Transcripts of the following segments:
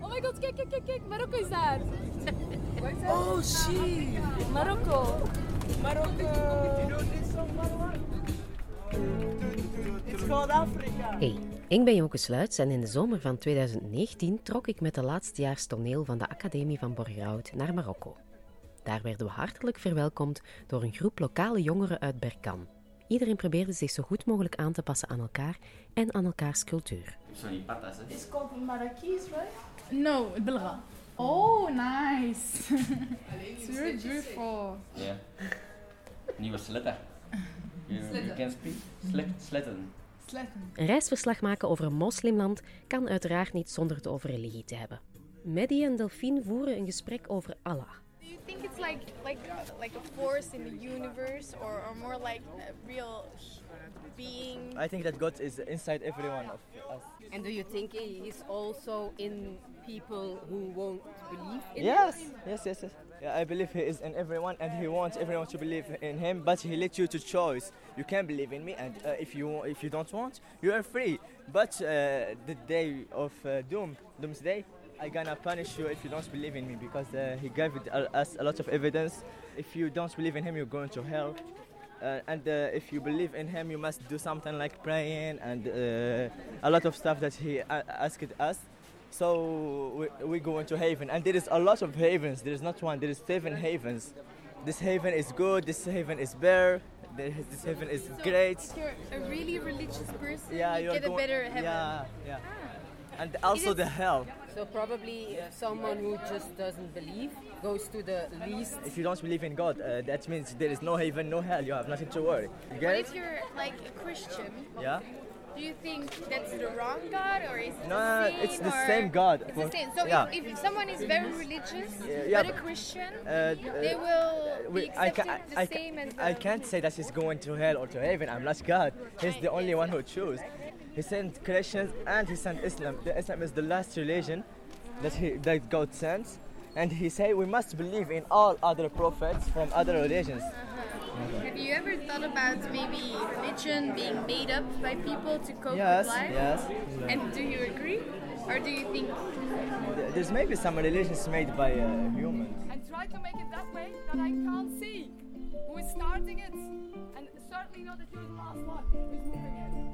Oh my god, kijk, kijk, kijk, kijk. Marokko is daar. Oh shit! Marokko. It's called Africa. Hey, ik ben Joke Sluits en in de zomer van 2019 trok ik met de laatstejaars toneel van de Academie van Borgerhout naar Marokko. Daar werden we hartelijk verwelkomd door een groep lokale jongeren uit Berkan. Iedereen probeerde zich zo goed mogelijk aan te passen aan elkaar en aan elkaars cultuur. Die patas, hè? It's called Marrakesh, right? No, Bilra. Oh, nice. it's very beautiful. Ja. Nieuwe sletten. You, you can speak? Slet, sletten. Sletten. Een reisverslag maken over een moslimland kan uiteraard niet zonder het over religie te hebben. Maddie en Delphine voeren een gesprek over Allah. Do you think it's like like like a force in the universe, or, or more like a real being? I think that God is inside everyone of us. And do you think he is also in people who won't believe in Yes, him? yes, yes, yes. Yeah, I believe He is in everyone, and He wants everyone to believe in Him. But He lets you to choice. You can believe in me, and uh, if you if you don't want, you are free. But uh, the day of uh, doom, doomsday, I gonna punish you if you don't believe in me because uh, He gave it, uh, us a lot of evidence. If you don't believe in Him, you're going to hell. Uh, and uh, if you believe in Him, you must do something like praying and uh, a lot of stuff that He a- asked us. So we, we go into heaven, and there is a lot of havens. There is not one. There is seven havens. This haven is good. This haven is better. This this haven is great. If you're a really religious person, Yeah, you get a better heaven. Yeah, yeah. And also the hell. So probably uh, someone who just doesn't believe goes to the least. If you don't believe in God, uh, that means there is no heaven, no hell. You have nothing to worry. You But get if you're like a Christian, Yeah. do you think that's the wrong God, or is it No, the no, no, it's the same God. It's the same. So yeah. if, if someone is very religious yeah, but a Christian, Uh, they will we- be I, accepted ca- the I, ca- same as I can't say that he's going to hell or to heaven. I'm not God. He's the only one who chooses. He sent Christians and he sent Islam. The Islam is the last religion that he that God sends, and he said we must believe in all other prophets from other religions. Have you ever thought about maybe religion being made up by people to cope Yes, with life? yes. And do you agree, or do you think There's maybe some religions made by uh, humans. And try to make it that way that I can't see who is starting it. And certainly not that you're the last one who is moving it.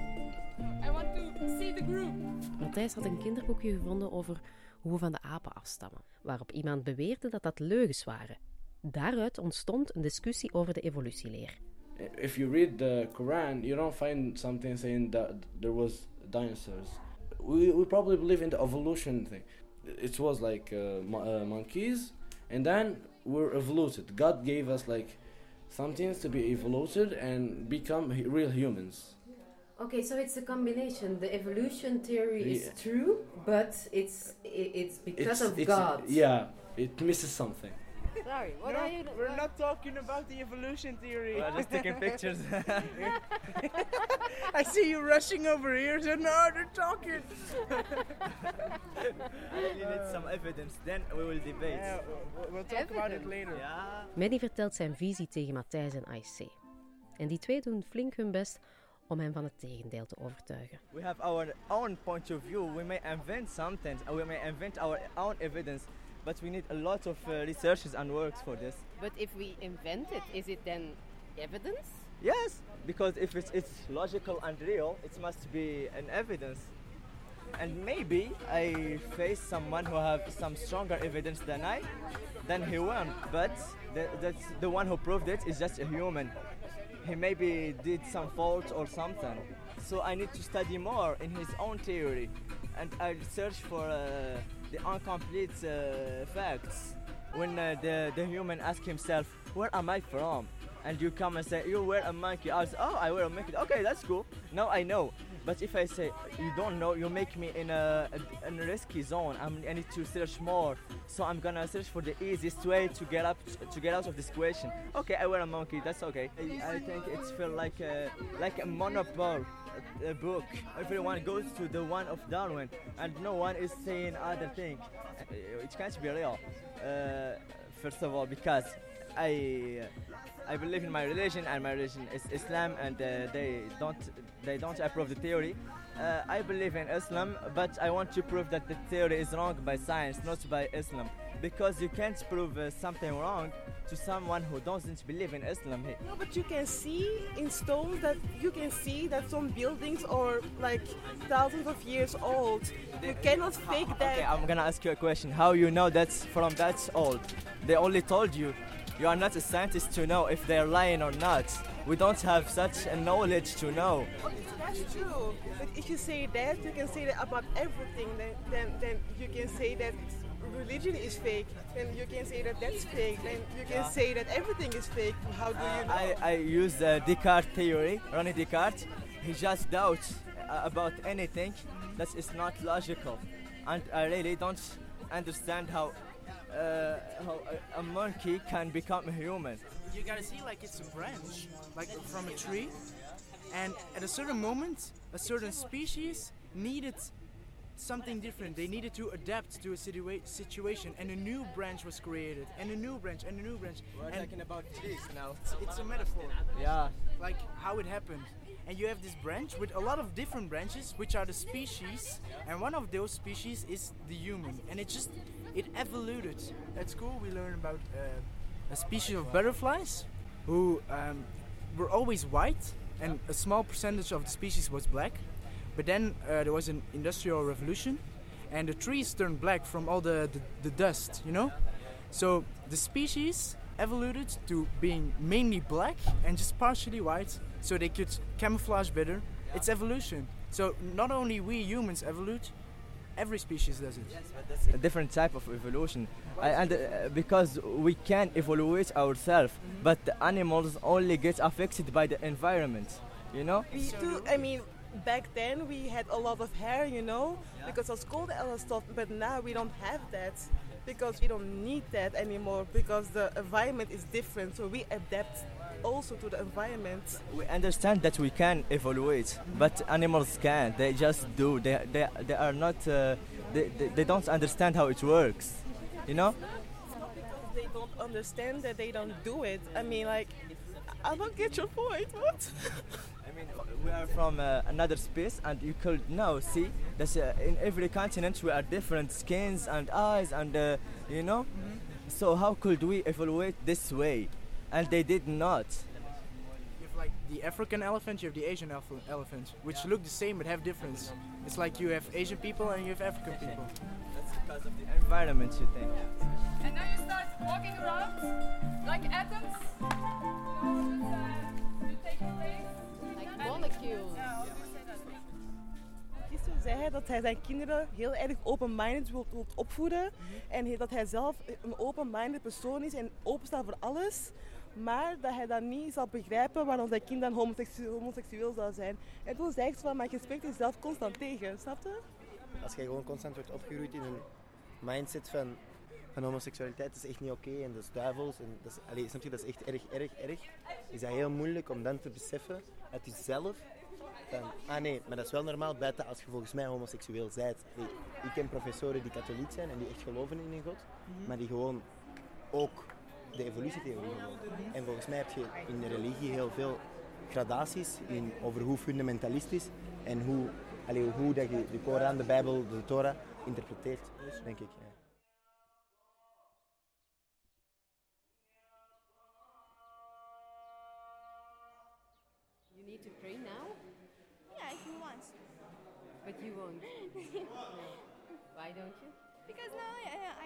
I want to see the group. Matthijs had een kinderboekje gevonden over hoe we van de apen afstammen, waarop iemand beweerde dat dat leugens waren. Daaruit ontstond een discussie over de evolutieleer. if you read the Quran, you don't find something saying that there was dinosaurs. We, we probably believe in the evolution thing. It was like uh, uh, monkeys, and then we're evoluted. God gave us like some things to be evoluted and become real humans. Okay, so it's a combination. The evolution theory Yeah. is true, but it's it's because of it's, God. Yeah, it misses something. Sorry, what are you? We're not talking about the evolution theory. We're just taking pictures. I see you rushing over here, so no, they're talking. I really need some evidence. Then we will debate. Yeah, we'll, we'll talk about it later. Yeah. Vertelt zijn visie tegen Matthijs en IC. En die twee doen flink hun best om hem van het tegendeel te overtuigen. We have our own point of view. We may invent something, and we may invent our own evidence, but we need a lot of uh, researches and works for this. But if we invent it, is it then evidence? Yes, because if it's, it's logical and real, it must be an evidence. And maybe I face someone who have some stronger evidence than I, then he won. But the, that's the one who proved it is just a human. He maybe did some fault or something. So I need to study more in his own theory, and I search for uh, the incomplete uh, facts. When uh, the the human asks himself, "Where am I from?" and you come and say, "You wear a monkey," I say, "Oh, I wear a monkey." Okay, that's cool. Now I know. But if I say you don't know, you make me in a, a, a risky zone. I'm, I need to search more. So I'm gonna search for the easiest way to get up to get out of this question. Okay, I wear a monkey. That's okay. I, I think it's feel like a, like a monopoly. A, a book. Everyone goes to the one of Darwin, and no one is saying other thing. Uh, It can't be real. Uh, first of all, because I I believe in my religion, and my religion is Islam, and uh, they don't they don't approve the theory. uh, I believe in Islam, but I want to prove that the theory is wrong by science, not by Islam. Because you can't prove uh, something wrong to someone who doesn't believe in Islam. No, but you can see in stones that you can see that some buildings are like thousands of years old. You cannot fake that. Okay, I'm gonna ask you a question. How you know that's from that old? They only told you. You are not a scientist to know if they're lying or not. We don't have such a knowledge to know. That's true. But if you say that, you can say that about everything. Then, then, then you can say that religion is fake. Then you can say that that's fake. Then you can Yeah. say that everything is fake. How do you know? I, I use the Descartes theory, René Descartes. He just doubts uh, about anything that is not logical. And I really don't understand how, uh, how a, a monkey can become a human. You gotta see like it's a branch, like from a tree, and at a certain moment, a certain species needed something different. They needed to adapt to a situa- situation, and a new branch was created, and a new branch, and a new branch. We're and talking about trees now. it's, it's a metaphor, Yeah. like how it happened. And you have this branch with a lot of different branches, which are the species, and one of those species is the human, and it just it evolved. At school, we learn about uh, a species of butterflies who um, were always white, and a small percentage of the species was black. But then uh, there was an industrial revolution, and the trees turned black from all the, the, the dust, you know? So the species evolved to being mainly black and just partially white, so they could camouflage better. It's evolution. So not only we humans evolute, every species does it. a different type of evolution. I, and uh, because we can evaluate ourselves, but the animals only get affected by the environment. You know? We too, I mean, back then we had a lot of hair, you know, because of school and all stuff. But now we don't have that because we don't need that anymore because the environment is different. So we adapt also to the environment. We understand that we can evaluate, but animals can't. They just do. They, they, they are not. Uh, they, they, they don't understand how it works. You know? It's not because they don't understand that they don't do it. I mean, like, I don't get your point. What? I mean, we are from uh, another space, and you could now see, that uh, in every continent we are different skins and eyes, and uh, you know. So how could we evaluate this way? And they did not. You have like the African elephant, you have the Asian elef- elephant, which look the same but have difference. It's like you have Asian people and you have African people. That's because of the environment, you think? And now you start walking around like atoms. You know, just, uh, you take a Gisteren zei hij dat hij zijn kinderen heel erg open-minded wil, opvoeden. En hij- dat hij zelf een open-minded persoon is en openstaat voor alles. Maar dat hij dan niet zal begrijpen waarom zijn kind dan homoseksueel, homoseksueel zou zijn. En toen zei zo van, maar je spreekt jezelf constant tegen, snap je? Als je gewoon constant wordt opgegroeid in een mindset van, van homoseksualiteit, is echt niet oké en dat is duivels. En dat is, allee, snap je, dat is echt erg, erg, erg. Is dat heel moeilijk om dan te beseffen uit jezelf van, ah nee, maar dat is wel normaal buiten als je volgens mij homoseksueel bent. Ik ken professoren die katholiek zijn en die echt geloven in een God, maar die gewoon ook de evolutietheorie geloven. En volgens mij heb je in de religie heel veel gradaties in, over hoe fundamentalistisch en hoe, allee, hoe dat je de Koran, de Bijbel, de Torah interpreteert, denk ik. Ja.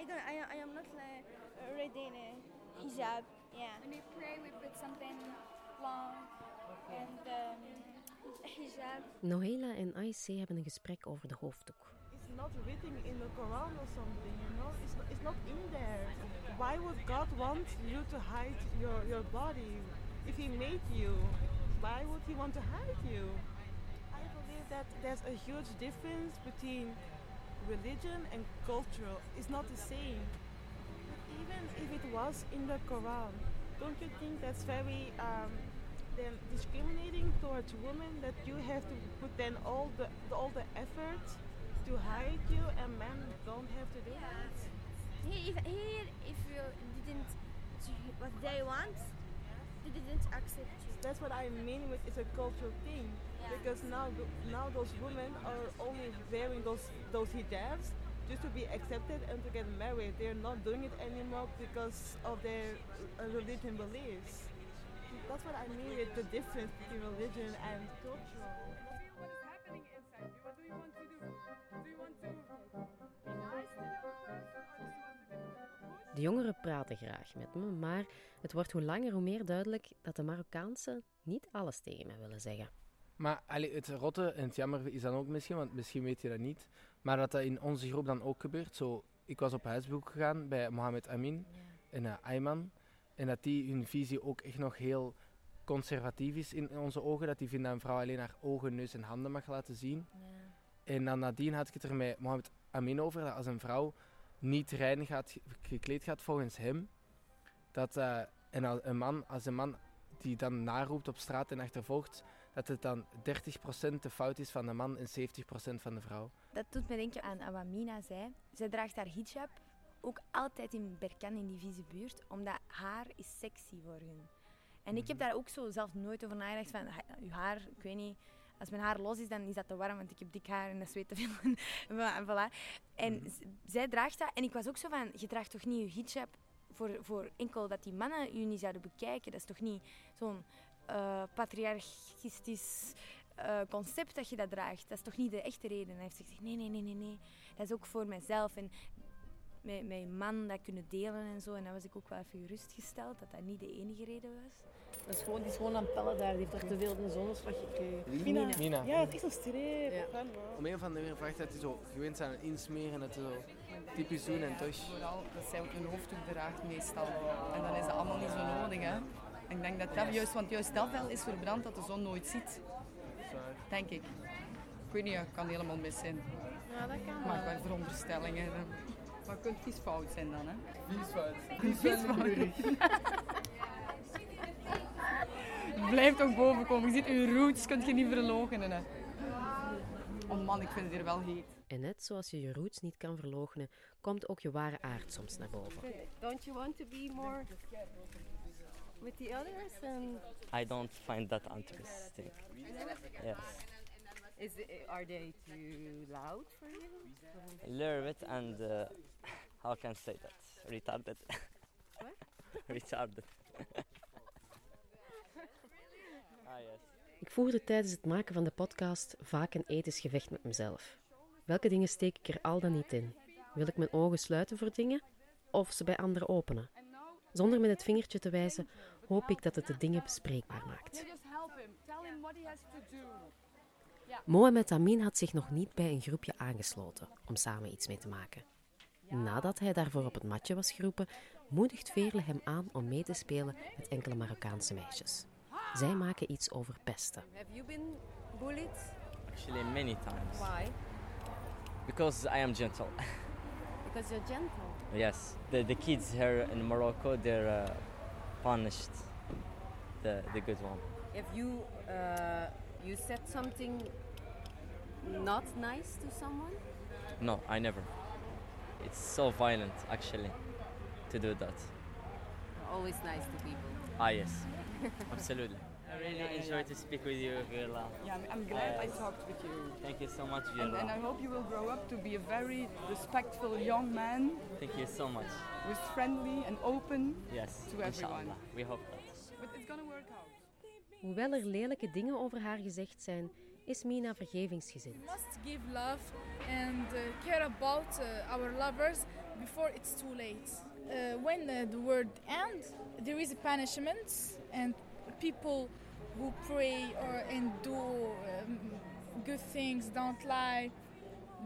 I, I don't I, I am not like ready in a hijab. Yeah. When you pray, we put something long and um, hijab. Nohela en Aïssé hebben een gesprek over de hoofddoek. It's not written in the Quran or something, you know? It's not, it's not in there. Why would God want you to hide your, your body? If He made you, why would He want to hide you? I believe that there's a huge difference between religion and culture is not the same. Even if it was in the Quran, don't you think that's very um, then discriminating towards women that you have to put then all the all the effort to hide you and men don't have to do that? Here, if, here, if you didn't what they want, they didn't accept you. That's what I mean with it's a cultural thing. Because now, now those women are only wearing those those hijabs just to be accepted and to get married. They're not doing it anymore because of their uh, religion beliefs. That's what I mean with the difference between religion and cultural. De jongeren praten graag met me, maar het wordt hoe langer hoe meer duidelijk dat de Marokkaanse niet alles tegen mij willen zeggen. Maar allee, het rotte en het jammer is dan ook misschien, want misschien weet je dat niet, maar dat dat in onze groep dan ook gebeurt. Zo, ik was op huisbezoek gegaan bij Mohamed Amin en uh, Ayman. En dat die hun visie ook echt nog heel conservatief is in onze ogen. Dat die vinden dat een vrouw alleen haar ogen, neus en handen mag laten zien. En dan nadien had ik het er met Mohamed Amin over, dat als een vrouw niet rein gaat, gekleed gaat volgens hem, dat uh, en als een man, als een man die dan naroept op straat en achtervolgt, dat het dan 30% de fout is van de man en 70% van de vrouw. Dat doet me denken aan wat Mina zei. Zij draagt haar hijab ook altijd in Berkan, in die vieze buurt, omdat haar is sexy voor hun. En ik heb daar ook zo zelf nooit over nagedacht van, uw haar, ik weet niet, als mijn haar los is, dan is dat te warm, want ik heb dik haar en dat zweet te veel. en voilà. En mm. zij draagt dat. En ik was ook zo van, je draagt toch niet je hijab voor, voor enkel dat die mannen je niet zouden bekijken. Dat is toch niet zo'n uh, patriarchistisch uh, concept dat je dat draagt. Dat is toch niet de echte reden. En hij heeft gezegd, nee, nee, nee, nee, nee. Dat is ook voor mijzelf. En met mijn man dat kunnen delen en zo. En dan was ik ook wel even gerustgesteld dat dat niet de enige reden was. Dat is gewoon, die is gewoon aan het pellen daar. Die heeft daar te veel de zonneslag gekregen. Mina. Mina. Ja, het is een streep. Ja. Om een of andere manier vraagt dat hij zo gewend zijn aan insmeren. Dat hij zo typisch doen en toch. Vooral dat zij ook een hoofddoek draagt meestal. En dan is dat allemaal niet zo nodig. Hè. En ik denk dat dat juist, want juist dat wel is verbrand dat de zon nooit ziet. Denk ik. Ik weet niet, het kan helemaal mis zijn. Ja, dat kan Maar wel veronderstellingen. Maar het kunt vies fout zijn dan, hè? Vies fout. Vies fout. Blijf toch boven komen. Je ziet uw roots, kunt je niet verloochenen. Hè. Oh man, ik vind het hier wel heet. En net zoals je je roots niet kan verloochenen, komt ook je ware aard soms naar boven. Don't you want to be more with the others? And I don't find that interesting. Yes. Is it, are they too loud for you? A little bit and uh, how can I say that? Retarded. What? Retarded. ah yes. Ik voerde tijdens het maken van de podcast vaak een ethisch gevecht met mezelf. Welke dingen steek ik er al dan niet in? Wil ik mijn ogen sluiten voor dingen of ze bij anderen openen? Zonder met het vingertje te wijzen, hoop ik dat het de dingen bespreekbaar maakt. Mohamed Amin had zich nog niet bij een groepje aangesloten om samen iets mee te maken. Nadat hij daarvoor op het matje was geroepen, moedigt Veerle hem aan om mee te spelen met enkele Marokkaanse meisjes. Zij maken iets over pesten. Have you been bullied? Actually, many times. Why? Because I am gentle. Because you're gentle. yes, the, the kids here in Morocco, they're uh, punished. The, the good one. If you uh, you said something not nice to someone? No, I never. It's so violent, actually, to do that. Always nice to people. Ah, yes, absolutely. I really enjoy to speak with you, Viola. Yeah, I'm- I'm glad I talked with you. Thank you so much, And, and I hope you will grow up to be a very respectful young man Thank you so much. who's friendly and open Yes, to everyone. inshallah. We hope that. Hoewel er lelijke dingen over haar gezegd zijn, is Mina vergevingsgezind. We must give love and uh, care about uh, our lovers before it's too late. Uh, when uh, the world ends, there is a punishment, and people who pray or and do um, good things, don't lie,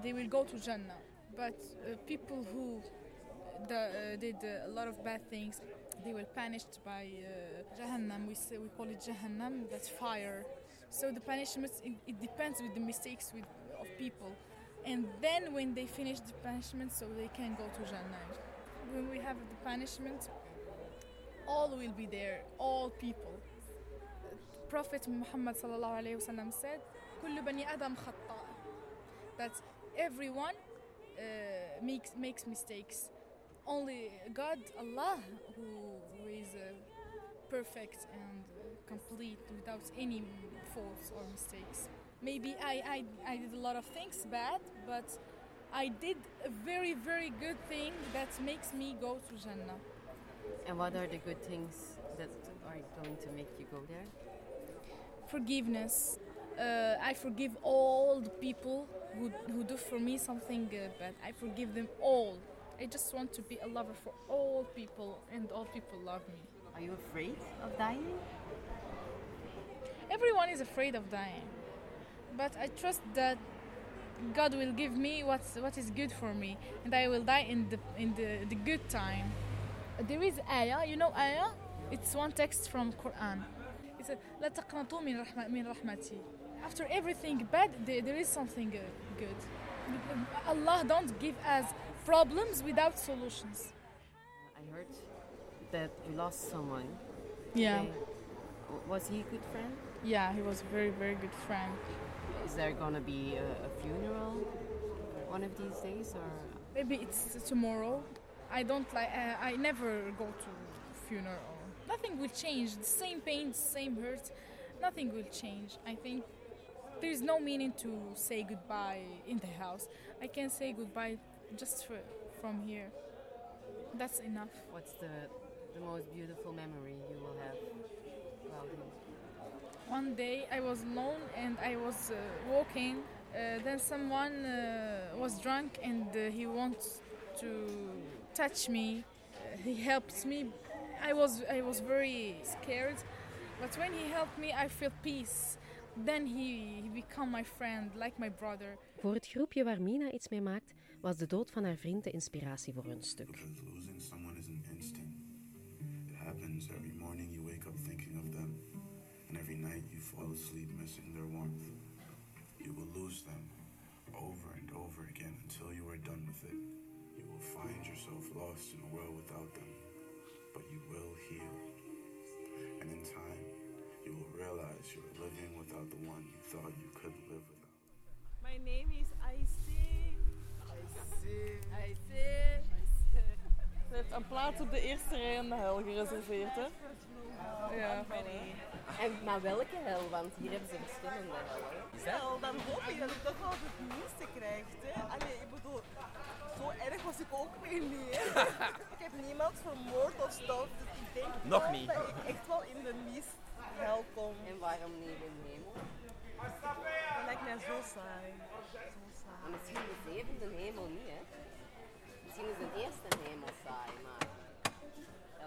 they will go to Jannah. But uh, people who the, uh, did a lot of bad things, they were punished by uh, Jahannam. We say, we call it Jahannam. That's fire. So the punishment it, it depends with the mistakes with, of people, and then when they finish the punishment, so they can go to Jannah. When we have the punishment, all will be there. All people. Prophet Muhammad sallallahu said, "كل بني آدم خطأ." That everyone uh, makes makes mistakes only God, Allah, who, who is uh, perfect and uh, complete without any faults or mistakes. Maybe I, I, I did a lot of things bad, but I did a very, very good thing that makes me go to Jannah. And what are the good things that are going to make you go there? Forgiveness. Uh, I forgive all the people who, who do for me something uh, bad. I forgive them all. I just want to be a lover for all people, and all people love me. Are you afraid of dying? Everyone is afraid of dying, but I trust that God will give me what's, what is good for me, and I will die in the in the, the good time. There is ayah, you know ayah? It's one text from Quran. It says, "لا تقنطوا من رحمة من رحمتي." After everything bad, there, there is something uh, good. Allah don't give us problems without solutions. I heard that you lost someone. Yeah. Okay. Was he a good friend? Yeah, he was a very very good friend. Is there gonna be a, a funeral one of these days, or Maybe it's tomorrow. I don't like. Uh, I never go to funeral. Nothing will change. The same pain, same hurt. Nothing will change. I think there is no meaning to say goodbye in the house. I can say goodbye just for, from here. That's enough. what's the the most beautiful memory you will have about him? One day I was alone and I was uh, walking. Uh, then someone uh, was drunk and uh, he wants to touch me. Uh, he helped me. I was I was very scared, but when he helped me, I felt peace. Then he, he became my friend, like my brother. Voor het groepje waar Mina iets mee maakt, was de dood van haar vriend de inspiratie voor hun stuk. Losing someone is an instinct. It happens every morning you wake up thinking of them, and every night you fall asleep missing their warmth. You will lose them over and over again until you are done with it. You will find yourself lost in a world without them, but you will heal. And in time, you will realize you are living without the one you thought you could live without. My name is Aisee. Aisee. Ze heeft een plaats op de eerste rij in de hel gereserveerd, hè? Ja. En, maar welke hel? Want hier hebben ze verschillende hellen. Wel, dan hoop ik dat ik toch wel het minste krijg. Hè. Allee, ik bedoel, zo erg was ik ook weer niet. Hè. ik heb niemand vermoord of stof, dus ik denk Nog niet. dat ik echt wel in de mist hel kom. En waarom niet in de hemel? Dat lijkt mij zo saai. Zo saai. Maar misschien de zevende hemel niet, hè? Misschien is de eerste hemel saai, maar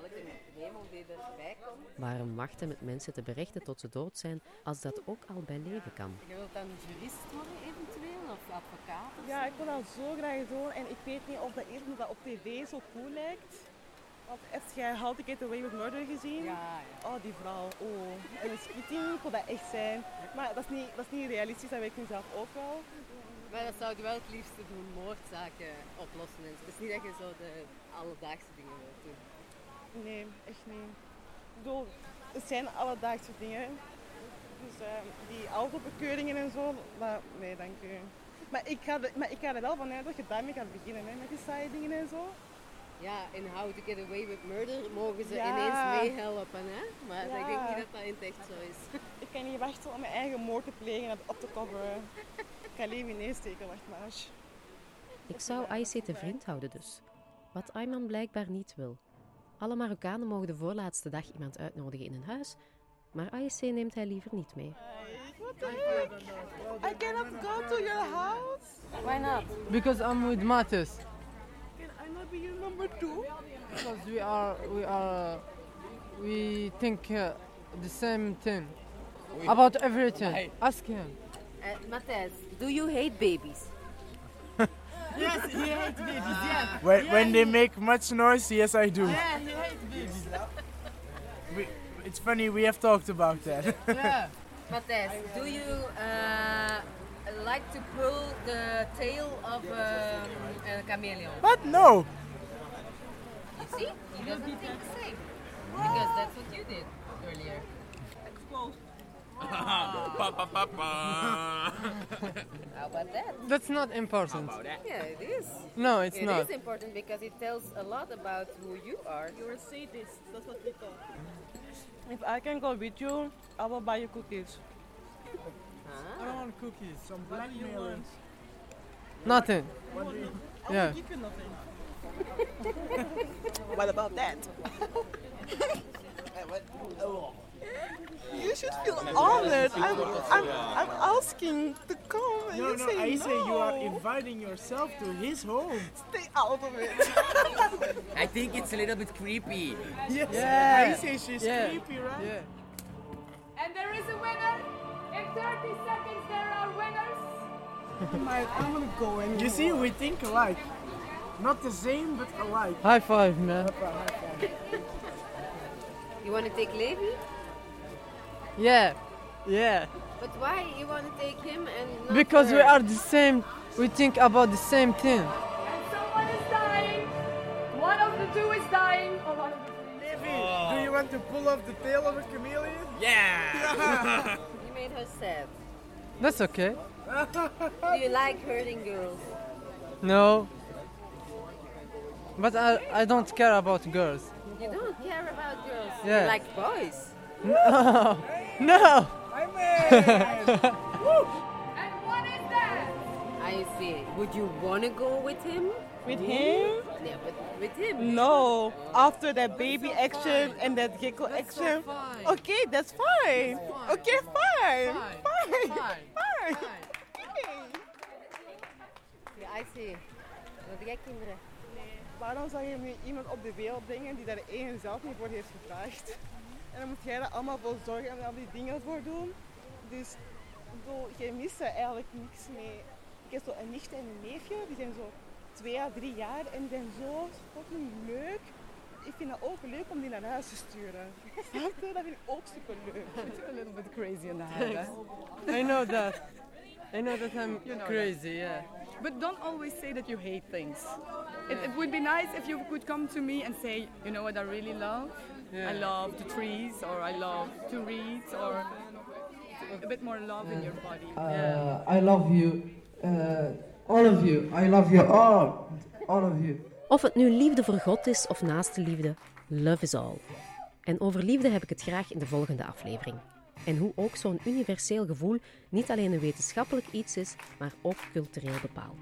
elke hemel die erbij komt. Waarom wachten met mensen te berechten tot ze dood zijn als dat ook al bij leven kan? Je wilt dan jurist worden eventueel, of advocaat? of Ja, ik wil dat zo graag doen en ik weet niet of dat dat op tv zo cool lijkt. Want heb jij How to Get Away with Murder gezien? Ja, Oh, die vrouw. Oh. En de splitting, ik wil dat echt zijn. Maar dat is niet, dat is niet realistisch, dat weet ik nu zelf ook wel. Maar dat zou je wel het liefste doen, moordzaken oplossen. Het is niet dat je zo de alledaagse dingen wilt doen. Nee, echt niet. Ik bedoel, het zijn alledaagse dingen. Dus eh, die autobekeuringen en zo, maar nee, dank u. Maar ik, ga er, maar ik ga er wel vanuit dat je daarmee gaat beginnen, hè, met die saaie dingen en zo. Ja, in How to Get Away with Murder mogen ze Ja. ineens meehelpen, hè? Maar ik denk niet dat dat in het echt zo is. Ik kan niet wachten om mijn eigen moord te plegen en op te coveren. Ik ga leven ineens steken, wacht maar. Ik zou Aïssé te vriend houden dus. Wat Ayman blijkbaar niet wil. Alle Marokkanen mogen de voorlaatste dag iemand uitnodigen in hun huis, maar Aïssé neemt hij liever niet mee. What the heck? I cannot go to your house. Why not? Because I'm with Mathis. Can I be your number two? Because we are, we are, we think uh, the same thing about everything. Ask him. Uh, Matthijs, do you hate babies? Yes, he hates babies, yeah. When, Yeah, when he- they make much noise, yes, I do. Yeah, he hates babies. We, it's funny, we have talked about that. Yeah. Matthijs, do you uh, like to pull the tail of um, a chameleon? But No. You see? He doesn't think the same. Because that's what you did earlier. Pa, pa, pa, pa. How about that? That's not important. Yeah, it is. No, it's It not. is important because it tells a lot about who you are. You're a sadist, that's what we thought. If I can go with you, I will buy you cookies. I don't want cookies. Some blackmailing. Nothing. What do you? I Yeah. will give you nothing. What about that? You should feel honored. I'm, I'm, I'm asking to come and No, you no, say I no. say you are inviting yourself to his home. Stay out of it. I think it's a little bit creepy. Yes. Yeah. I say she's Yeah. creepy, right? Yeah. And there is a winner. In 30 seconds, there are winners. I'm gonna go anyway. You see, we think alike. Not the same, but alike. High five, man. You want to take Levi? Yeah. Yeah. But why you want to take him and not Because we are the same. We think about the same thing. And someone is dying. One of the two is dying. Or one of the three. Levi, do you want to pull off the tail of a chameleon? Yeah. You made her sad. That's okay. Do you like hurting girls? No. But I, I don't care about girls. You don't care about girls. Yeah. You like boys. No. No. I see. Would you want to go with him? With him? Yeah, but with him. No. After that baby action and that gecko action. Okay, that's fine. Okay, fine. Fine. Fine. Ja, I see. Wil jij kinderen? Waarom zou je nu iemand op de wereld brengen die daar één zelf niet voor heeft gevraagd? En dan moet jij er allemaal voor zorgen en al die dingen voor doen. Dus ik bedoel, jij mist er eigenlijk niks mee. Ik heb zo een nicht en een neefje, die zijn zo twee à drie jaar en die zijn zo fucking leuk. Ik vind het ook leuk om die naar huis te sturen. Snap je? Dat vind ik ook super leuk. a little bit crazy in the head. eh? I know that. I know that I'm You know crazy, yeah. But don't always say that you hate things. It, it would be nice if you could come to me and say, you know what I really love? I Yeah. love the trees, or I love to read, or a bit more love in your body. Uh, I love you, uh, all of you. I love you all, all of you. Of het nu liefde voor God is of naaste liefde, love is all. En over liefde heb ik het graag in de volgende aflevering. En hoe ook zo'n universeel gevoel niet alleen een wetenschappelijk iets is, maar ook cultureel bepaald.